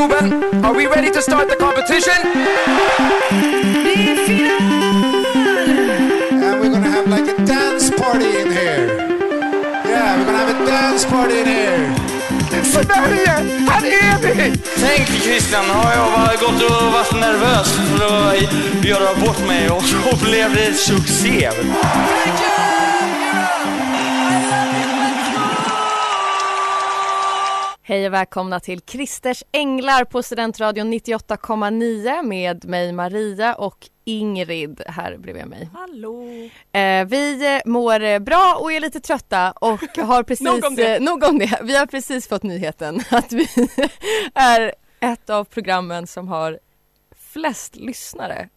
Globen, are we ready to start the competition? And we're gonna have like a dance party in here. Yeah, we're gonna have a dance party in here. Sverige, här är vi! Tänk Christian, har jag bara gått och varit nervös för att göra bort mig och så blev det succé. Hej och välkomna till Kristers Änglar på Studentradion 98,9 med mig Maria och Ingrid här bredvid mig. Hallå! Eh, vi eh, mår eh, bra och är lite trötta och har precis... Nog om det. eh, nog om det. Vi har precis fått nyheten att vi är ett av programmen som har flest lyssnare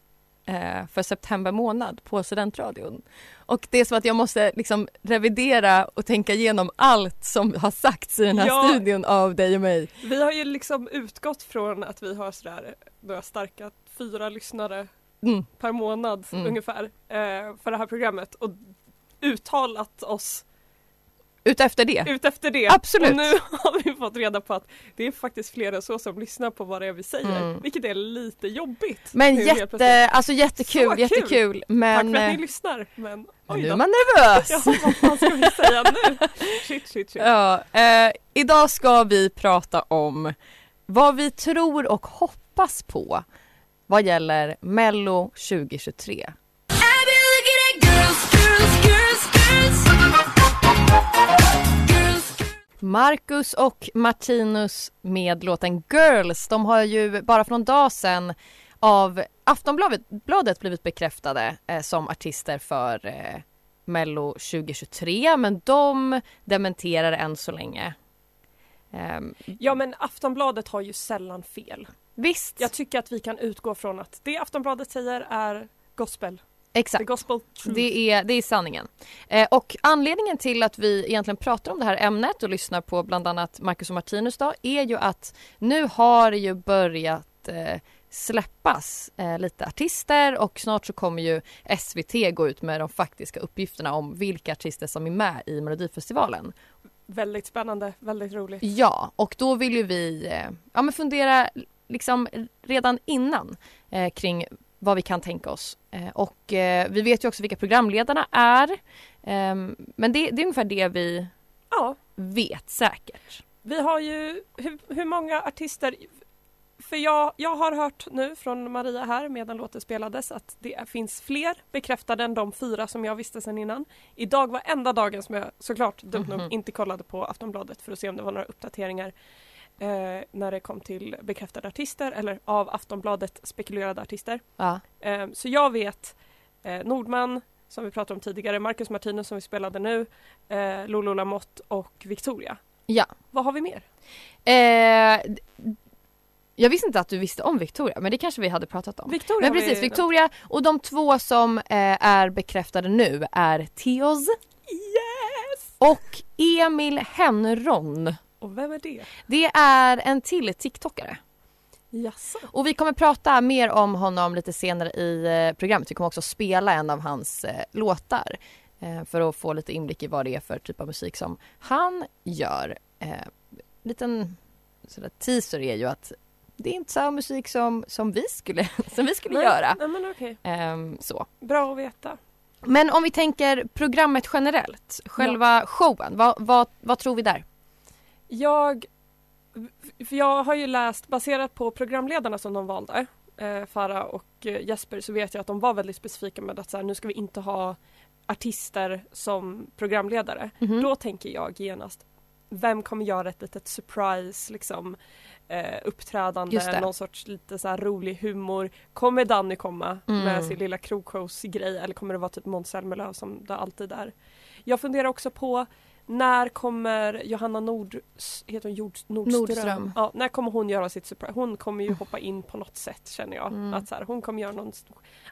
för september månad på Studentradion. Och det är så att jag måste liksom revidera och tänka igenom allt som har sagts i den här Ja. studion av dig och mig. Vi har ju liksom utgått från att vi har sådär några starka fyra lyssnare Mm. per månad Mm. ungefär eh, för det här programmet och uttalat oss Utefter det. utefter det. Absolut. Och nu har vi fått reda på att det är faktiskt fler än så som lyssnar på vad det är vi säger, Mm. vilket är lite jobbigt. Men jätte, alltså jättekul, Så kul. jättekul. Tack Men för att ni eh, lyssnar men men nu är man nervös. Ja, vad fan ska vi säga nu? Shit, shit, shit. Ja, eh, idag ska vi prata om vad vi tror och hoppas på vad gäller Mello 2023. Marcus och Martinus med låten Girls. De har ju bara för någon dag sedan av Aftonbladet bladet blivit bekräftade eh, som artister för eh, Mello 2023 men de dementerar än så länge. Ehm, Ja men Aftonbladet har ju sällan fel. visst, Jag tycker att vi kan utgå från att det Aftonbladet säger är gospel. Exakt. Det är, det är sanningen. Eh, och anledningen till att vi egentligen pratar om det här ämnet och lyssnar på bland annat Marcus och Martinus då är ju att nu har det ju börjat eh, släppas eh, lite artister och snart så kommer ju SVT gå ut med de faktiska uppgifterna om vilka artister som är med i Melodifestivalen. Väldigt spännande, väldigt roligt. Ja, och då vill ju vi eh, ja, men fundera liksom redan innan eh, kring vad vi kan tänka oss. Eh, och eh, vi vet ju också vilka programledarna är. Ehm, men det, det är ungefär det vi Ja, vet säkert. vi har ju hur, hur många artister för jag, jag har hört nu från Maria här medan låten spelades att det finns fler bekräftade än de fyra som jag visste sedan innan. Idag var enda dagen som jag såklart dumt nog inte kollade på Aftonbladet för att se om det var några uppdateringar eh, när det kom till bekräftade artister eller av Aftonbladet spekulerade artister. Ja. Eh, så jag vet eh, Nordman som vi pratade om tidigare, Marcus Martinus som vi spelade nu, eh, Lolo Lamotte och Victoria. ja. Vad har vi mer? Eh, jag visste inte att du visste om Victoria, men det kanske vi hade pratat om. Victoria Men vi precis. Victoria och de två som eh, är bekräftade nu är Teos Yes! och Emil Henron. Och vem är det? Det är en till TikTokare. Jaså? Och vi kommer prata mer om honom lite senare i eh, programmet. Vi kommer också spela en av hans eh, låtar eh, för att få lite inblick i vad det är för typ av musik som han gör. Eh, liten sådär teaser är ju att det är inte så musik som, som vi skulle, som vi skulle Nej, göra. Nej, men okej. Ehm, så. Bra att veta. Men om vi tänker programmet generellt, själva showen, vad, vad, vad tror vi där? Jag, för jag har ju läst, baserat på programledarna som de valde, eh, Farah och eh, Jesper, så vet jag att de var väldigt specifika med att så här, nu ska vi inte ha artister som programledare. Mhm. Då tänker jag genast, vem kommer göra ett litet surprise liksom eh, uppträdande, någon sorts lite så rolig humor. Kommer Danny komma Mm. med sin lilla krogshows-grej eller kommer det vara typ Måns Zelmerlöw som det alltid är? Jag funderar också på när kommer Johanna Nord, heter hon Jord, Nordström? Nordström. Ja, när kommer hon göra sitt surprise? Hon kommer ju hoppa in på något sätt känner jag. Mm. Att så här, hon kommer göra någon,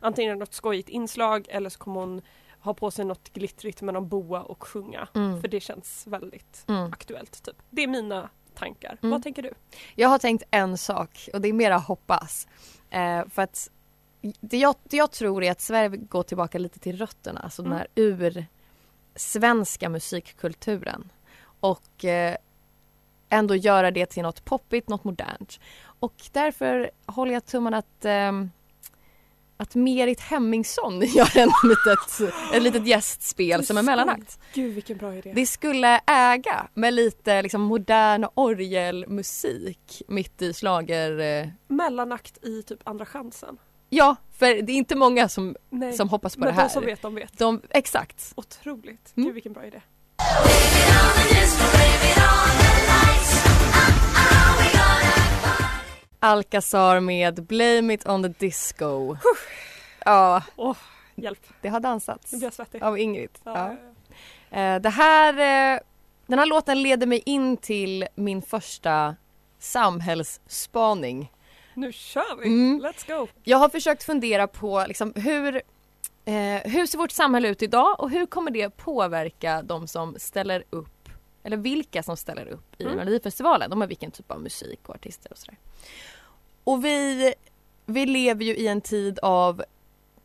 antingen något skojigt inslag eller så kommer hon ha på sig något glittrigt med någon boa och sjunga. Mm. För det känns väldigt Mm. aktuellt. Typ. Det är mina tankar. Mm. Vad tänker du? Jag har tänkt en sak och det är mera hoppas. Eh, för att det jag, det jag tror är att Sverige går tillbaka lite till rötterna, alltså den Mm. här ur svenska musikkulturen. Och eh, ändå göra det till något poppigt, något modernt. Och därför håller jag tummarna att ehm, att Merit Hemmingsson gör en litet, ett litet gästspel som en mellanakt. Gud vilken bra idé. Det skulle äga med lite liksom, modern orgelmusik mitt i slager... Eh, Mellanakt i typ Andra chansen. Ja, för det är inte många som, Nej. som hoppas på Men det här. de som vet, de vet. De, exakt. Otroligt. Mm. Gud vilken bra idé. Alcazar med Blame it on the disco. Ja, Åh, hjälp. det har dansats Nu blir jag svettig. av Ingrid. Ja, Ja. ja, ja. Eh, Det här, eh, den här låten leder mig in till min första samhällsspaning. Nu kör vi! Mm. Let's go! Jag har försökt fundera på liksom, hur, eh, hur ser vårt samhälle ut idag och hur kommer det påverka de som ställer upp eller vilka som ställer upp i Mm. Melodifestivalen. De har vilken typ av musik och artister och sådär. Och vi, vi lever ju i en tid av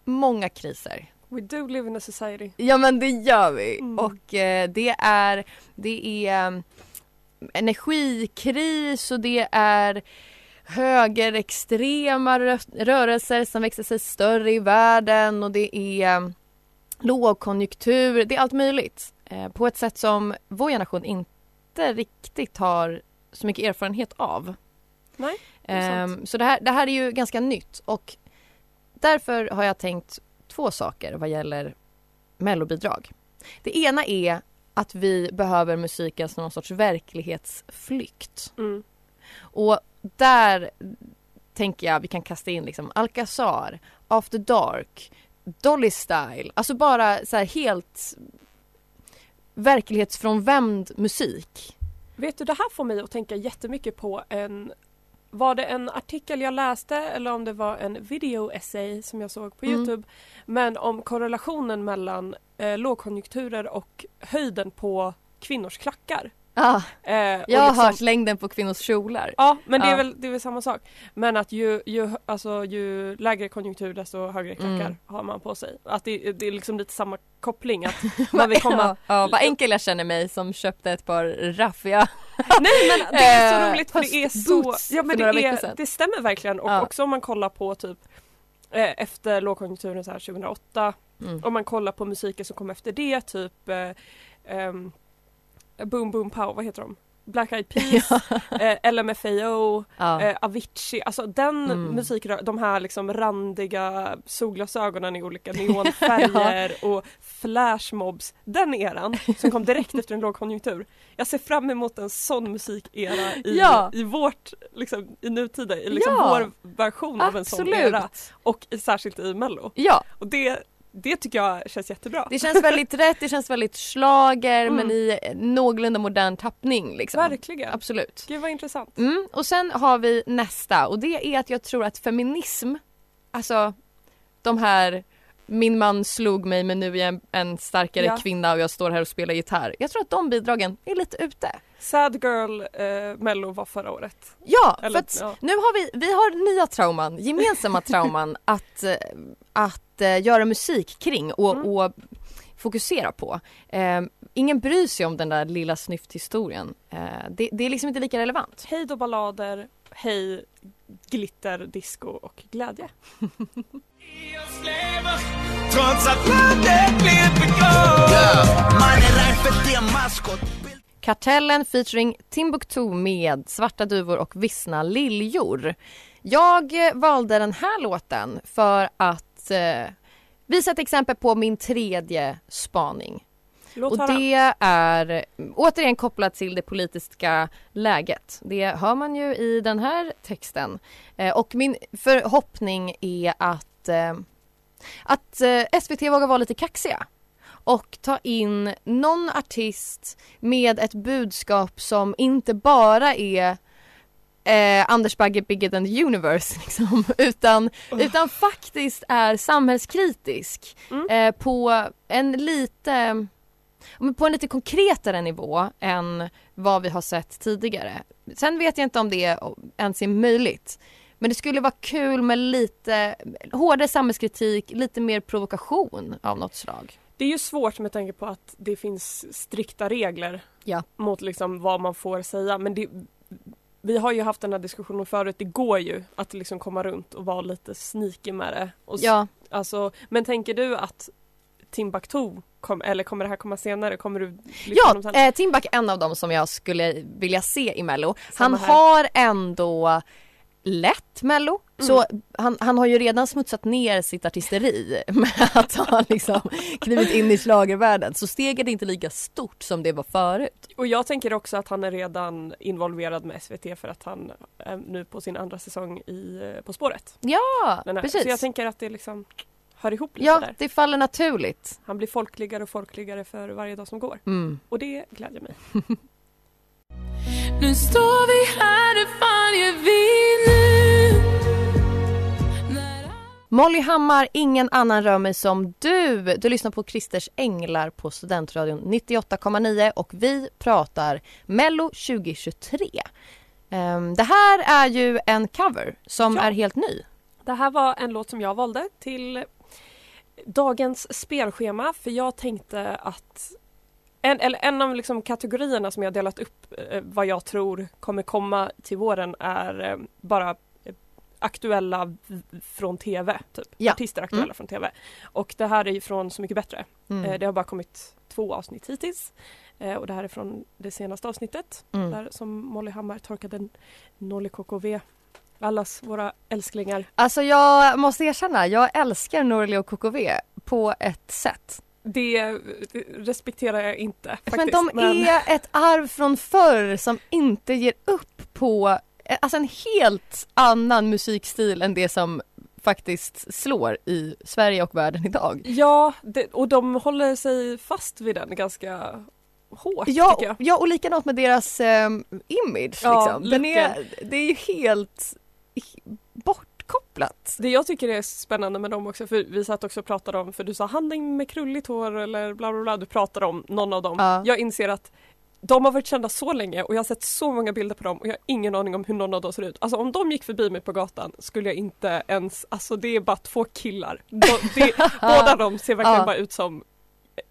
många kriser. We do live in a society. Ja men det gör vi Mm. och eh, det är, det är um, energikris och det är högerextrema rö- rörelser som växer sig större i världen och det är um, lågkonjunktur, det är allt möjligt. Eh, på ett sätt som vår generation inte riktigt har så mycket erfarenhet av. Nej, det. Ehm, så det här, det här är ju ganska nytt och därför har jag tänkt två saker vad gäller mellobidrag. Det ena är att vi behöver musiken som någon sorts verklighetsflykt. Mm. Och där tänker jag vi kan kasta in liksom Alcazar, After Dark, Dolly Style. Alltså bara så här helt verklighetsfrånvänd musik. Vet du, det här får mig att tänka jättemycket på en var det en artikel jag läste eller om det var en video-essay som jag såg på Mm. Youtube. Men om korrelationen mellan eh, lågkonjunkturer och höjden på kvinnors klackar. Ah, Eh, jag har liksom- hört längden på kvinnors kjolar. Ja, men det är, väl, det är väl samma sak. Men att ju, ju, alltså, ju lägre konjunktur desto högre klackar Mm. har man på sig. Att det, det är liksom lite samma koppling. Att man vill komma... Ja, vad enkel jag känner mig som köpte ett par raffiga Nej men det är så Eh, roligt för det är så... Ja men det, är, det stämmer verkligen och Ja. också om man kollar på typ eh, efter lågkonjunkturen så här 2008 Mm. om man kollar på musiken som kom efter det typ eh, ehm, Boom Boom Pow, vad heter de? Black Eyed Peas, eh, LMFAO, Ja. eh, Avicii, alltså den Mm. musiken, de här liksom randiga solglasögonen i olika neonfärger och flashmobs, den eran som kom direkt efter en lågkonjunktur. Jag ser fram emot en sån musikera i, Ja. i vårt, liksom i nutida, i liksom Ja. vår version av en sån era Absolut. och särskilt i mello. Ja, Och det, det tycker jag känns jättebra. det känns väldigt rätt, det känns väldigt slager Mm. men i någorlunda modern tappning liksom. Verkligen. Absolut. Gud vad intressant. Mm, och sen har vi nästa och det är att jag tror att feminism, alltså de här min man slog mig men nu är jag en, en starkare Ja. kvinna och jag står här och spelar gitarr. Jag tror att de bidragen är lite ute. Sad Girl eh, mello var förra året. Ja, Eller, för att ja. nu har vi, vi har nya trauman, gemensamma trauman att, eh, att eh, göra musik kring och, Mm. och fokusera på. Eh, ingen bryr sig om den där lilla snyfthistorien. Eh, det, det är liksom inte lika relevant. Hej då ballader, hej glitter, disco och glädje. Kartellen featuring Timbuktu med Svarta duvor och Vissna liljor. Jag eh, valde den här låten för att eh, visa ett exempel på min tredje spaning. Låt Och höra. det är återigen kopplat till det politiska läget. Det hör man ju i den här texten. Eh, och min förhoppning är att, eh, att eh, SVT vågar vara lite kaxiga. och ta in någon artist med ett budskap som inte bara är eh, Anders Bagge bigger than the universe liksom, utan, utan faktiskt är samhällskritisk Mm. eh, på en lite men på en lite konkretare nivå än vad vi har sett tidigare. Sen vet jag inte om det ens är möjligt. Men det skulle vara kul med lite hårdare samhällskritik, lite mer provokation av något slag. Det är ju svårt med tanke på att det finns strikta regler Ja. mot liksom vad man får säga. Men det, vi har ju haft den här diskussionen förut. Det går ju att liksom komma runt och vara lite sneaky med det. Och Ja, alltså, men tänker du att Timbuktu, kom, eller kommer det här komma senare? Kommer du ja eh, Timbuk är en av dem som jag skulle vilja se i Mello. Samma Han här. har ändå lätt Mello. Mm. Så han, han har ju redan smutsat ner sitt artisteri med att ha liksom klivit in i schlagervärlden. Så steget är inte lika stort som det var förut. Och jag tänker också att han är redan involverad med SVT för att han är nu på sin andra säsong i eh, På spåret. Ja, precis. Så jag tänker att det liksom hör ihop lite Ja, där. det faller naturligt. Han blir folkligare och folkligare för varje dag som går. Mm. Och det glädjer mig. Nu står vi här, hur fan gör vi nu? Molly Hammar, ingen annan rör mig som du. Du lyssnar på Christers Änglar på Studentradion 98,9 och vi pratar Mello 2023. Ehm, det här är ju en cover som Ja. är helt ny. Det här var en låt som jag valde till dagens spelschema för jag tänkte att en, eller en av liksom kategorierna som jag delat upp eh, vad jag tror kommer komma till våren är eh, bara eh, aktuella från TV, typ. Ja. Artister aktuella Mm. från TV. Och det här är ju från Så mycket bättre. Mm. Eh, Det har bara kommit två avsnitt hittills. Eh, Och det här är från det senaste avsnittet Mm. där som Molly Hammar torkade Nolly KKV. Allas våra älsklingar. Alltså jag måste erkänna, jag älskar Norli och KKV på ett sätt. Det eh, respekterar jag inte faktiskt. Men de är ett arv från förr som inte ger upp på eh, alltså en helt annan musikstil än det som faktiskt slår i Sverige och världen idag. Ja, det, och de håller sig fast vid den ganska hårt Ja, tycker jag. ja och likadant med deras ehm, image Ja, liksom. Den är, det är ju helt bortkopplat. Det jag tycker är spännande med dem också, för vi satt också och pratade om, för du sa han med krulligt hår eller bla bla bla, du pratade om någon av dem. Ja. Jag inser att de har varit kända så länge och jag har sett så många bilder på dem och jag har ingen aning om hur någon av dem ser ut. Alltså om de gick förbi mig på gatan skulle jag inte ens, alltså det är bara två killar. De, det, båda de ser verkligen Ja. bara ut som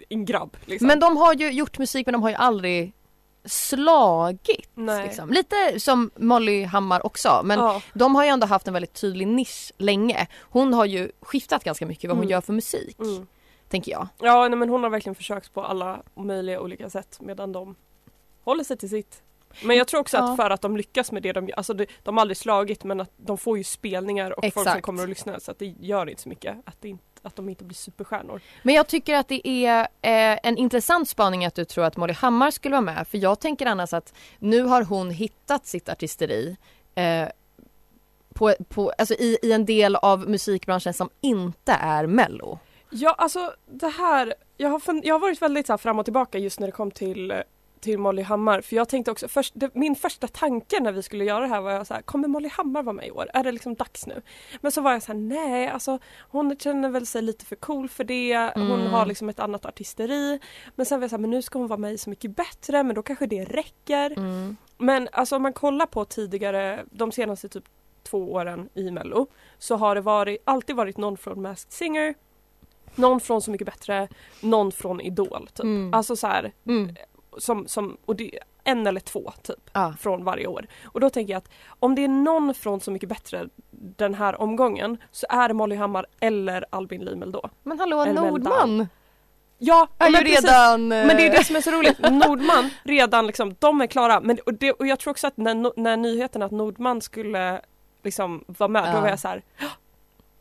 en grabb. Liksom. Men de har ju gjort musik men de har ju aldrig slagit. Liksom. Lite som Molly Hammar också men ja. de har ju ändå haft en väldigt tydlig nisch länge. Hon har ju skiftat ganska mycket vad hon Mm. gör för musik. Mm. Tänker jag. Ja, nej, men hon har verkligen försökt på alla möjliga olika sätt medan de håller sig till sitt. Men jag tror också Ja. att för att de lyckas med det de gör, alltså det, de har aldrig slagit men att de får ju spelningar och folk som Exakt. kommer och lyssnar så att det gör inte så mycket att, det inte, att de inte blir superstjärnor. Men jag tycker att det är eh, en intressant spaning att du tror att Molly Hammar skulle vara med. För jag tänker annars att nu har hon hittat sitt artisteri eh, på, på, alltså i, i en del av musikbranschen som inte är mello. Ja, alltså det här, jag har, fun- jag har varit väldigt så här fram och tillbaka just när det kom till eh, till Molly Hammar för jag tänkte också, först, det, min första tanke när vi skulle göra det här var jag så här, kommer Molly Hammar vara med i år? Är det liksom dags nu? Men så var jag så här, nej alltså hon känner väl sig lite för cool för det, hon Mm. har liksom ett annat artisteri. Men sen var jag så här, men nu ska hon vara med i Så mycket bättre men då kanske det räcker. Mm. Men alltså om man kollar på tidigare, de senaste typ två åren i Mello så har det varit, alltid varit någon från Masked Singer, någon från Så mycket bättre, någon från Idol. Typ. Mm. Alltså så här, Mm. Som, som, och det, en eller två typ Ja. från varje år. Och då tänker jag att om det är någon från Så mycket bättre den här omgången så är det Molly Hammar eller Albin Limel då. Men hallå Eller Nordman Ja, är men precis. redan... eh, Men det är det som är så roligt. Nordman redan liksom, de är klara. Men, och, det, och jag tror också att när, när nyheten att Nordman skulle liksom vara med, då Ja. var jag så här.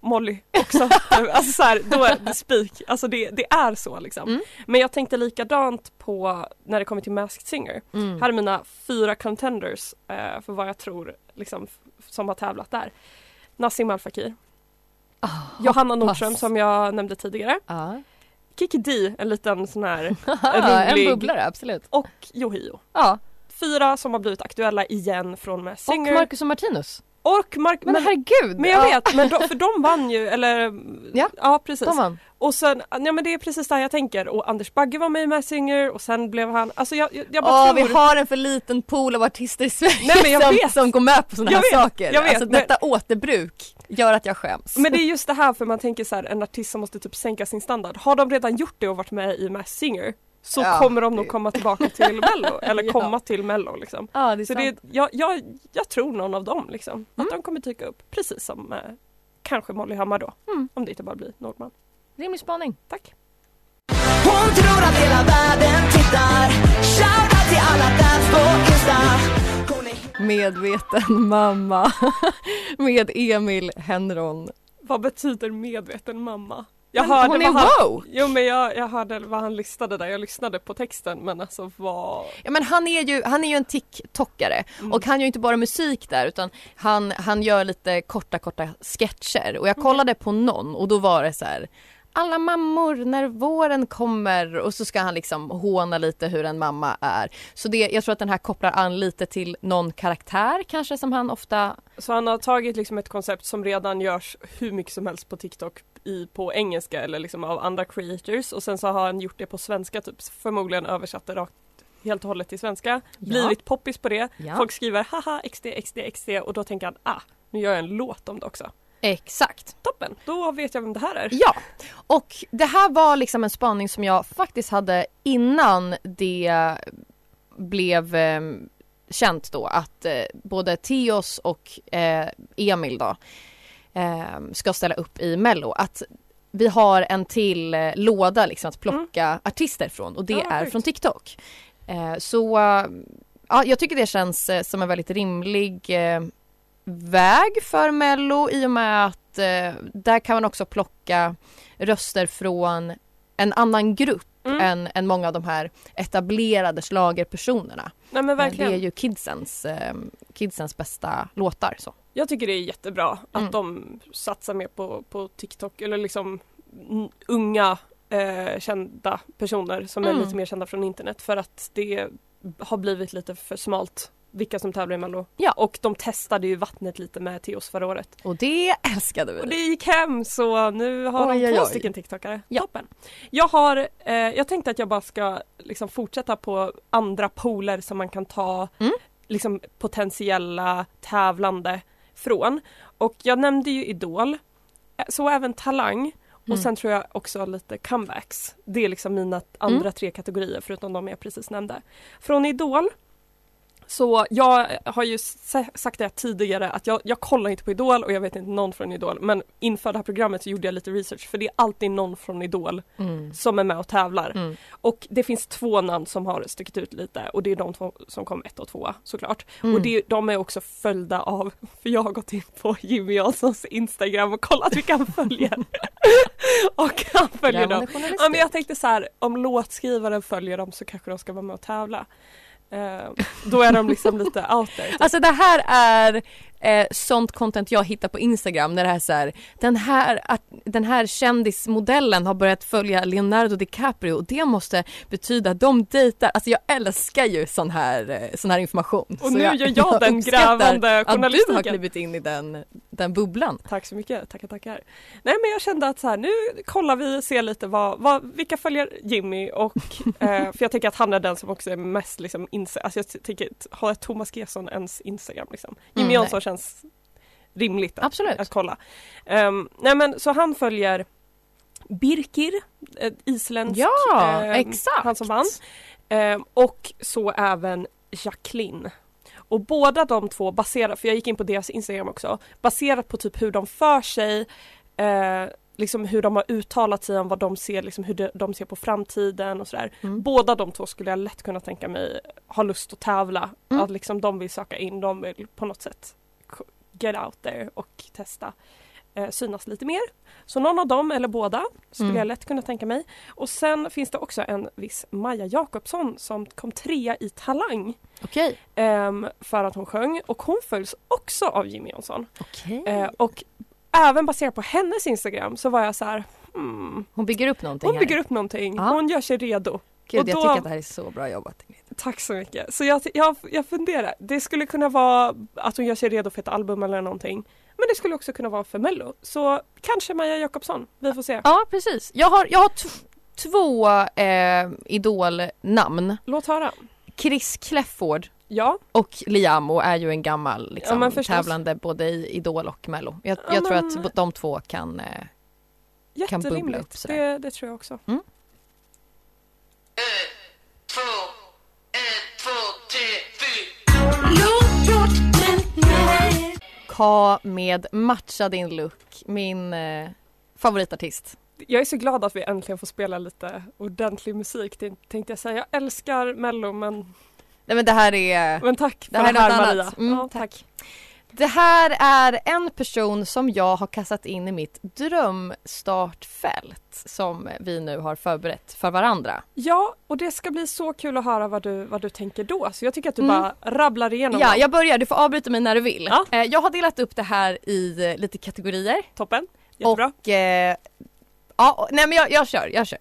"Hå! Molly också. alltså så här, då är det spik. Alltså det, det är så liksom. Mm. Men jag tänkte likadant på när det kommer till Masked Singer. Mm. Här är mina fyra contenders eh, för vad jag tror liksom, som har tävlat där. Nassim Al Fakir, Ah, Johanna. Nordström som jag nämnde tidigare, Ja. Kiki D, en liten sån här en rolig- bubblare, absolut. och Yohio. Ja, Fyra som har blivit aktuella igen från och Singer. Marcus och Martinus. Och Mark Men, men, herregud! men jag ja, vet, men de, för de vann ju, eller Ja, ja precis. De vann. Och sen, ja men det är precis där jag tänker och Anders Bagge var med i Masked Singer och sen blev han, alltså jag, jag, jag bara Åh, tror vi har en för liten pool av artister i Sverige Nej, men jag som, vet. som går med på sådana här vet, saker. jag vet, alltså men- detta återbruk gör att jag skäms. Men det är just det här för man tänker så här, en artist som måste typ sänka sin standard. Har de redan gjort det och varit med i Masked Singer så Ja, kommer de det- nog komma tillbaka till mello, eller Ja. komma till mello liksom. ja, det är Så sant. det, jag, jag, jag tror någon av dem liksom, Mm. att de kommer dyka upp precis som eh, kanske Molly Hammar då. Mm. Om det inte bara blir Nordman. Rimlig spaning. Tack. Hon tror att hela världen tittar Shoutout till alla fans på Insta Medveten mamma med Emil Henron. Vad betyder medveten mamma? Jag hörde hon är vad han, woke! Jo men jag, jag hörde vad han listade där, jag lyssnade på texten men alltså vad... Ja, men han är ju, han är ju en TikTokare Mm. och han gör ju inte bara musik där utan han, han gör lite korta korta sketcher och jag kollade på någon och då var det så här alla mammor när våren kommer och så ska han liksom håna lite hur en mamma är. Så det, jag tror att den här kopplar an lite till någon karaktär kanske som han ofta Så han har tagit liksom ett koncept som redan görs hur mycket som helst på TikTok i, på engelska eller liksom av andra creators och sen så har han gjort det på svenska typ förmodligen översatt det rakt helt och hållet till svenska. Blivit poppis på det. Ja. Folk skriver haha XD XD XD och då tänker han ah nu gör jag en låt om det också. Exakt. Toppen, då vet jag vem det här är. Ja, och det här var liksom en spaning som jag faktiskt hade innan det blev eh, känt då att eh, både Theos och eh, Emil då eh, ska ställa upp i Mello. Att vi har en till eh, låda liksom att plocka artister från och det Ja, är från TikTok. Eh, så ja, jag tycker det känns eh, som en väldigt rimlig väg för Mello i och med att eh, där kan man också plocka röster från en annan grupp Mm. än, än många av de här etablerade schlagerpersonerna. Nej men Eh, verkligen. Det är ju kidsens, eh, kidsens bästa låtar. Så. Jag tycker det är jättebra att Mm. de satsar mer på, på TikTok eller liksom unga eh, kända personer som Mm. är lite mer kända från internet för att det har blivit lite för smalt vilka som tävlar i Mello. Ja. Och de testade ju vattnet lite med Theos förra året. Och det älskade vi. Och det gick hem så nu har Oj, de oj, två oj. stycken TikTokare. Ja. Toppen! Jag har, eh, jag tänkte att jag bara ska liksom fortsätta på andra poler som man kan ta Mm. liksom potentiella tävlande från. Och jag nämnde ju Idol, eh, så även Talang och Mm. sen tror jag också lite comebacks. Det är liksom mina andra tre kategorier förutom de jag precis nämnde. Från Idol så jag har ju sa- sagt det här tidigare att jag, jag kollar inte på Idol och jag vet inte någon från Idol men inför det här programmet så gjorde jag lite research för det är alltid någon från Idol Mm. som är med och tävlar. Mm. Och det finns två namn som har stuckit ut lite och det är de två som kom ett och tvåa såklart. Mm. Och det, de är också följda av, för jag har gått in på Jimmy Janssons Instagram och kollat vilka han följer. och han följer dem. Ja men jag tänkte så här, om låtskrivaren följer dem så kanske de ska vara med och tävla. Eh, då är de liksom lite out there. typ. Alltså det här är eh, sånt content jag hittar på Instagram när det är så här, den här, att, den här kändismodellen har börjat följa Leonardo DiCaprio och det måste betyda att de dejtar. Alltså jag älskar ju sån här, eh, sån här information. Och Så nu gör jag den uppskattar grävande att du har journalistiken. klivit in i den, den bubblan. Tack så mycket, tackar tackar. Nej men jag kände att så här, nu kollar vi och ser lite vad, vad, vilka följer Jimmy och eh, för jag tänker att han är den som också är mest liksom inse, alltså jag tänker, har Thomas Gesson ens Instagram liksom? Jimmy Mm, Jansson känns rimligt att, Absolut. att kolla. Ehm, nej men så han följer Birkir, eh, isländsk, Ja, exakt. han som vann. Ehm, och så även Jacqueline. Och båda de två baserat, för jag gick in på deras Instagram också, baserat på typ hur de för sig, eh, liksom hur de har uttalat sig om vad de ser, liksom hur de, ser på framtiden och sådär. Mm. Båda de två skulle jag lätt kunna tänka mig ha lust att tävla. Mm. Att liksom de vill söka in, de vill på något sätt get out there och testa. Eh, synas lite mer. Så någon av dem eller båda skulle Mm. jag lätt kunna tänka mig. Och sen finns det också en viss Maja Jakobsson som kom trea i Talang. Okej. ehm, för att hon sjöng och hon följs också av Jimmy Jansson. Okej. Eh, och även baserat på hennes Instagram så var jag så här, hmm, Hon bygger upp någonting hon här. bygger upp någonting. Ja. Hon gör sig redo. Gud, och jag då- tycker att det här är så bra jobbat. Tack så mycket. Så jag, jag, jag funderar. Det skulle kunna vara att hon gör sig redo för ett album eller någonting. Men det skulle också kunna vara för Mello. Så kanske Maja Jakobsson. Vi får se. Ja, precis. Jag har, jag har två eh, idolnamn. Låt höra. Chris Clefford Ja, och Liamo är ju en gammal Ja, liksom, förstås. tävlande både i Idol och Mello. Jag, Ja, jag tror men- att de två kan... Eh, Kan bubbla upp jätterimligt. sådär. Det, det tror jag också. Ka med Matcha din look, min eh, favoritartist. Jag är så glad att vi äntligen får spela lite ordentlig musik. Det tänkte jag säga. Jag älskar Mello men, Nej men det här är... men tack Det för här är det här Maria. Mm, ja, tack. Det här är en person som jag har kastat in i mitt drömstartfält som vi nu har förberett för varandra. Ja, och det ska bli så kul att höra vad du, vad du tänker då. Så jag tycker att du Mm. bara rabblar igenom Ja, jag börjar. Du får avbryta mig när du vill. Ja. Eh, Jag har delat upp det här i eh, lite kategorier. Toppen. Jättebra. Och... Eh, ja, nej men jag, jag kör, jag kör.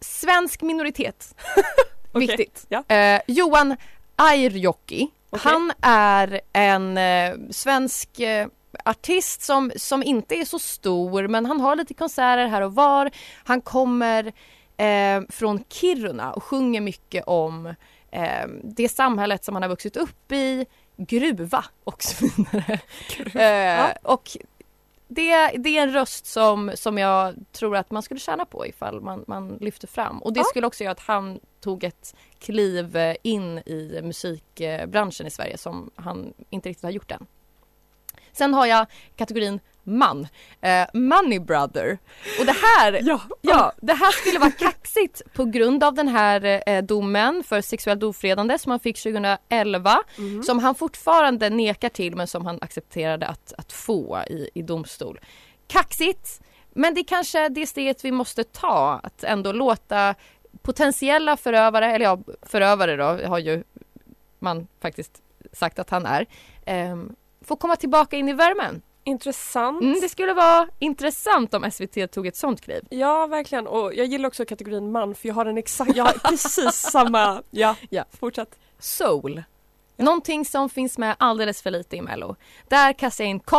Svensk minoritet. Viktigt. ja. Eh, Johan Airjoki. Okej. Han är en eh, svensk eh, artist som, som inte är så stor men han har lite konserter här och var. Han kommer eh, från Kiruna och sjunger mycket om eh, det samhället som han har vuxit upp i, gruva och så vidare. Eh, Och det, det är en röst som, som jag tror att man skulle tjäna på ifall man, man lyfter fram. Och det Ja. skulle också göra att han tog ett kliv eh, in i musikbranschen i Sverige som han inte riktigt har gjort än. Sen har jag kategorin man, eh, Money Brother. Och det här Ja, Ja, det här skulle vara kaxigt på grund av den här eh, domen för sexuellt ofredande som han fick 2011 Mm. som han fortfarande nekar till men som han accepterade att, att få i, i domstol. Kaxigt, men det är kanske det steget vi måste ta att ändå låta potentiella förövare, eller ja förövare då har ju man faktiskt sagt att han är, ehm, få komma tillbaka in i värmen. Intressant. Mm, det skulle vara intressant om SVT tog ett sånt kliv. Ja, verkligen. Och jag gillar också kategorin man för jag har en exakt, jag har precis samma, ja, Ja. fortsätt. Soul. Någonting som finns med alldeles för lite i Mello. Där kastar jag in K.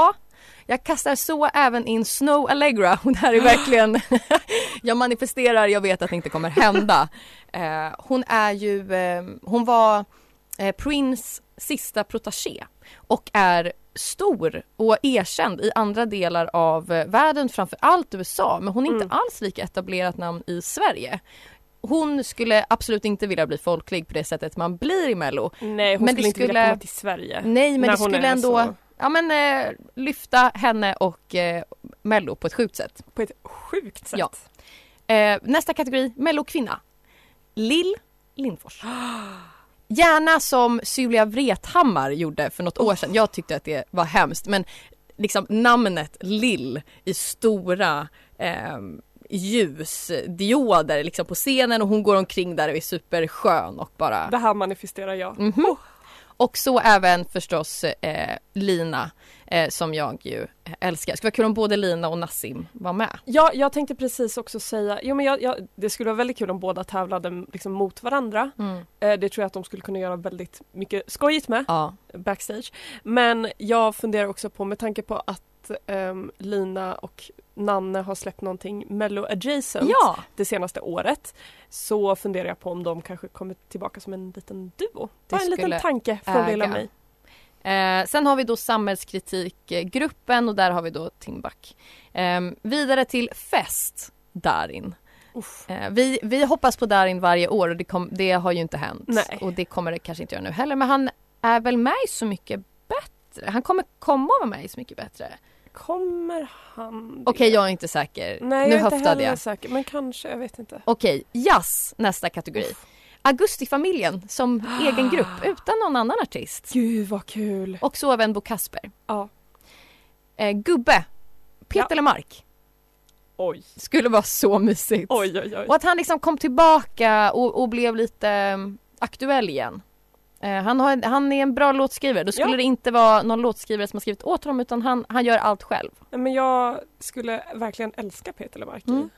Jag kastar så även in Snow Allegra det här är verkligen Jag manifesterar, jag vet att det inte kommer hända. Eh, hon är ju, eh, hon var eh, Prince sista protagé och är stor och erkänd i andra delar av eh, världen, framför allt USA, men hon är inte Mm. alls lika etablerat namn i Sverige. Hon skulle absolut inte vilja bli folklig på det sättet man blir i Mello. Nej, hon Men skulle inte vilja komma till Sverige. Nej, men det skulle ändå så- ja, men, eh, lyfta henne och eh, Mello på ett sjukt sätt. På ett sjukt sätt. Ja. Eh, nästa kategori, Mellokvinna. Lill Lindfors. Gärna som Sylvia Vrethammar gjorde för något år sedan. Jag tyckte att det var hemskt men liksom namnet Lill i stora eh, ljusdioder liksom på scenen och hon går omkring där och är superskön och bara Det här manifesterar jag. Mhm. Och så även förstås eh, Lina eh, som jag ju älskar. Det skulle vara kul om både Lina och Nassim var med. Ja, jag tänkte precis också säga, jo men jag, jag, det skulle vara väldigt kul om båda tävlade liksom mot varandra. Mm. Eh, det tror jag att de skulle kunna göra väldigt mycket skojigt med Ja. backstage. Men jag funderar också på, med tanke på att ehm, Lina och Nanne har släppt någonting mello adjacent ja, det senaste året så funderar jag på om de kanske kommer tillbaka som en liten duo. Det Bara en liten tanke från lilla mig. Eh, sen har vi då samhällskritikgruppen och där har vi då Timbuk. Eh, vidare till Fest, Darin. Eh, vi, vi hoppas på Darin varje år och det, kom, det har ju inte hänt. Nej. Och det kommer det kanske inte göra nu heller. Men han är väl med Så mycket bättre. Han kommer komma och vara med i Så mycket bättre. Kommer han Okej, det? jag är inte säker. Nej, nu jag är inte heller jag. säker. Men kanske, jag vet inte. Okej, jazz nästa kategori. Augustifamiljen som egen grupp utan någon annan artist. Gud vad kul! Och så även Bo Kasper. Ja. Eh, gubbe, Peter Ja. Lemark. Oj, Skulle vara så mysigt. oj, oj, oj. Och att han liksom kom tillbaka och, och blev lite aktuell igen. Eh, han, har, han är en bra låtskrivare. Då skulle Ja. det inte vara någon låtskrivare som har skrivit åt honom utan han, han gör allt själv. Men jag skulle verkligen älska Peter Lemark Mm.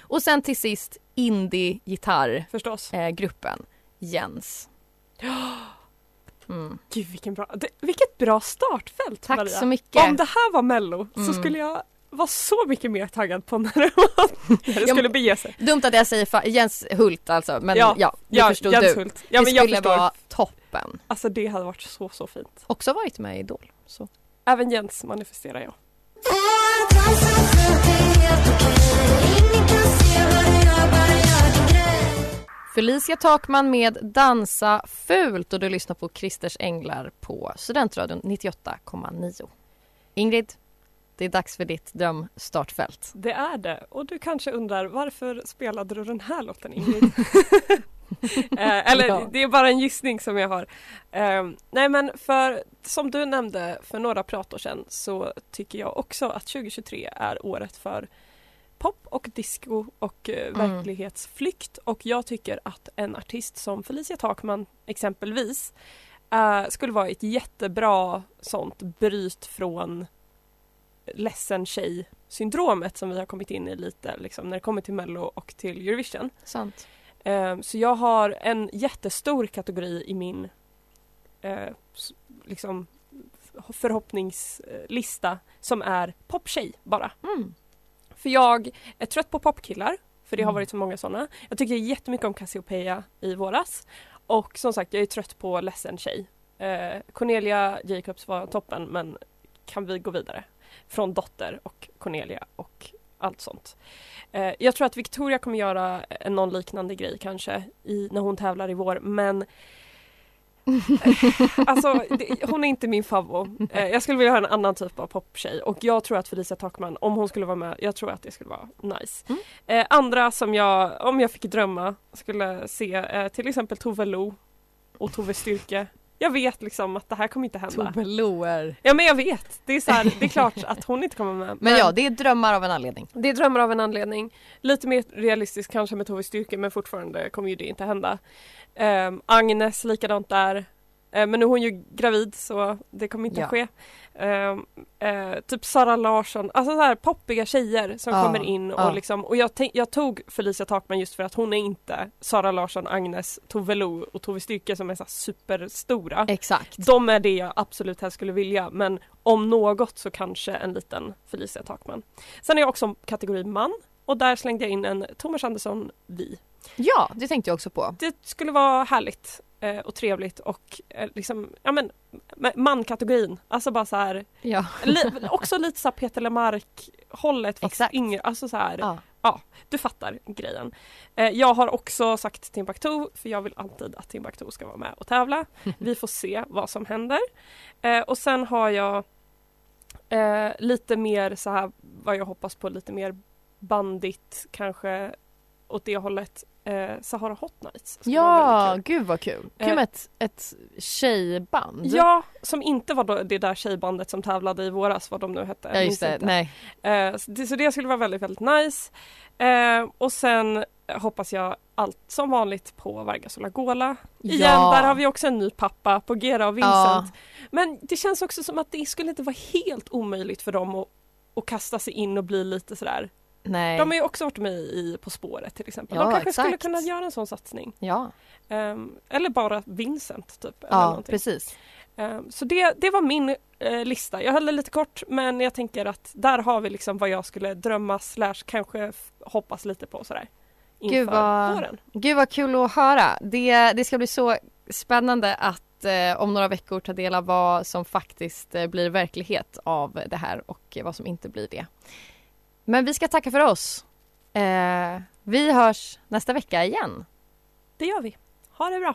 Och sen till sist indie-gitarrgruppen eh, Jens. Mm. Gud vilken bra, det, vilket bra startfält Tack Maria. så mycket. Om det här var mello Mm. så skulle jag vara så mycket mer taggad på när det, var, när det Ja, skulle bege sig. Dumt att jag säger Jens Hult alltså men ja, Ja, det Ja, förstod Jens du. Hult. Ja, det men skulle vara toppen. Alltså det hade varit så så fint. Också varit med i Idol. Så. Även Jens manifesterar jag. Felicia Takman med Dansa fult och du lyssnar på Christers Änglar på Studentradion 98,9. Ingrid, det är dags för ditt drömstartfält. Det är det. Och du kanske undrar varför spelade du den här låten Ingrid? eh, eller Ja. det är bara en gissning som jag har. Eh, nej men för som du nämnde för några pratår sedan så tycker jag också att 2023 är året för pop och disco och eh, Mm. verklighetsflykt och jag tycker att en artist som Felicia Takman exempelvis eh, skulle vara ett jättebra sånt bryt från ledsen tjej syndromet som vi har kommit in i lite liksom, när det kommer till Mello och till Eurovision. Sant. Eh, så jag har en jättestor kategori i min eh, liksom förhoppningslista som är poptjej bara. Mm. För jag är trött på popkillar, för det har Mm. varit så många sådana. Jag tycker jättemycket om Cassiopeia i våras. Och som sagt, jag är trött på ledsen tjej. Eh, Cornelia Jacobs var toppen, men kan vi gå vidare? Från Dotter och Cornelia och allt sånt. Eh, jag tror att Victoria kommer göra en någon liknande grej kanske i, när hon tävlar i vår, men Alltså, det, hon är inte min favvo. Eh, jag skulle vilja ha en annan typ av poptjej och jag tror att Felicia Takman, om hon skulle vara med, jag tror att det skulle vara nice. Mm. Eh, andra som jag, om jag fick drömma, skulle se eh, till exempel Tove Lo och Tove Styrke. Jag vet liksom att det här kommer inte hända. Tove Loer. Ja men jag vet, det är, så här, det är klart att hon inte kommer med. Men ja, det är drömmar av en anledning. Det är drömmar av en anledning. Lite mer realistiskt kanske med Tove Styrke men fortfarande kommer ju det inte hända. Um, Agnes likadant där. Eh, men nu är hon ju gravid så det kommer inte Ja. att ske. Ehm, eh, typ Sara Larsson, alltså så här poppiga tjejer som Ja, kommer in och ja. liksom och jag, jag tog Felicia Takman just för att hon är inte Sara Larsson, Agnes, Tove Lo och Tove Styrke som är så superstora. Exakt. De är det jag absolut helst skulle vilja men om något så kanske en liten Felicia Takman. Sen är jag också kategori man och där slängde jag in en Thomas Andersson Vi. Ja, det tänkte jag också på. Det skulle vara härligt eh, och trevligt och eh, liksom, ja men ma- man-kategorin, alltså bara så här, Ja. li, också lite så här Peter Lemark hållet fast Exakt. yngre, alltså så här, Ja. ja du fattar grejen. Eh, jag har också sagt Timbuktu för jag vill alltid att Timbuktu ska vara med och tävla. Vi får se vad som händer. Och sen har jag lite mer så här vad jag hoppas på lite mer bandigt kanske åt det hållet. Eh, Sahara Hot Nights. Ja, gud vad kul. Kul Eh. med ett, ett tjejband. Ja, som inte var det där tjejbandet som tävlade i våras vad de nu hette. ja just det. inte. Nej. Eh, så, det, så det skulle vara väldigt, väldigt nice. Eh, och sen hoppas jag allt som vanligt på Vargas och Lagola. Igen, Ja. där har vi också en ny pappa på Gera och Vincent. Ja. Men det känns också som att det skulle inte vara helt omöjligt för dem att, att kasta sig in och bli lite sådär. Nej. De har ju också varit med i På spåret till exempel. Ja, De kanske skulle exakt. kunna göra en sån satsning. Ja, Ehm, eller bara Vincent typ. Eller ja någonting. precis. Ehm, Så det, det var min eh, lista. Jag höll det lite kort men jag tänker att där har vi liksom vad jag skulle drömma slash kanske hoppas lite på sådär. Inför Gud, vad- våren. Gud vad kul att höra. Det, det ska bli så spännande att eh, om några veckor ta del av vad som faktiskt eh, blir verklighet av det här och vad som inte blir det. Men vi ska tacka för oss. Eh, vi hörs nästa vecka igen. Det gör vi. Ha det bra.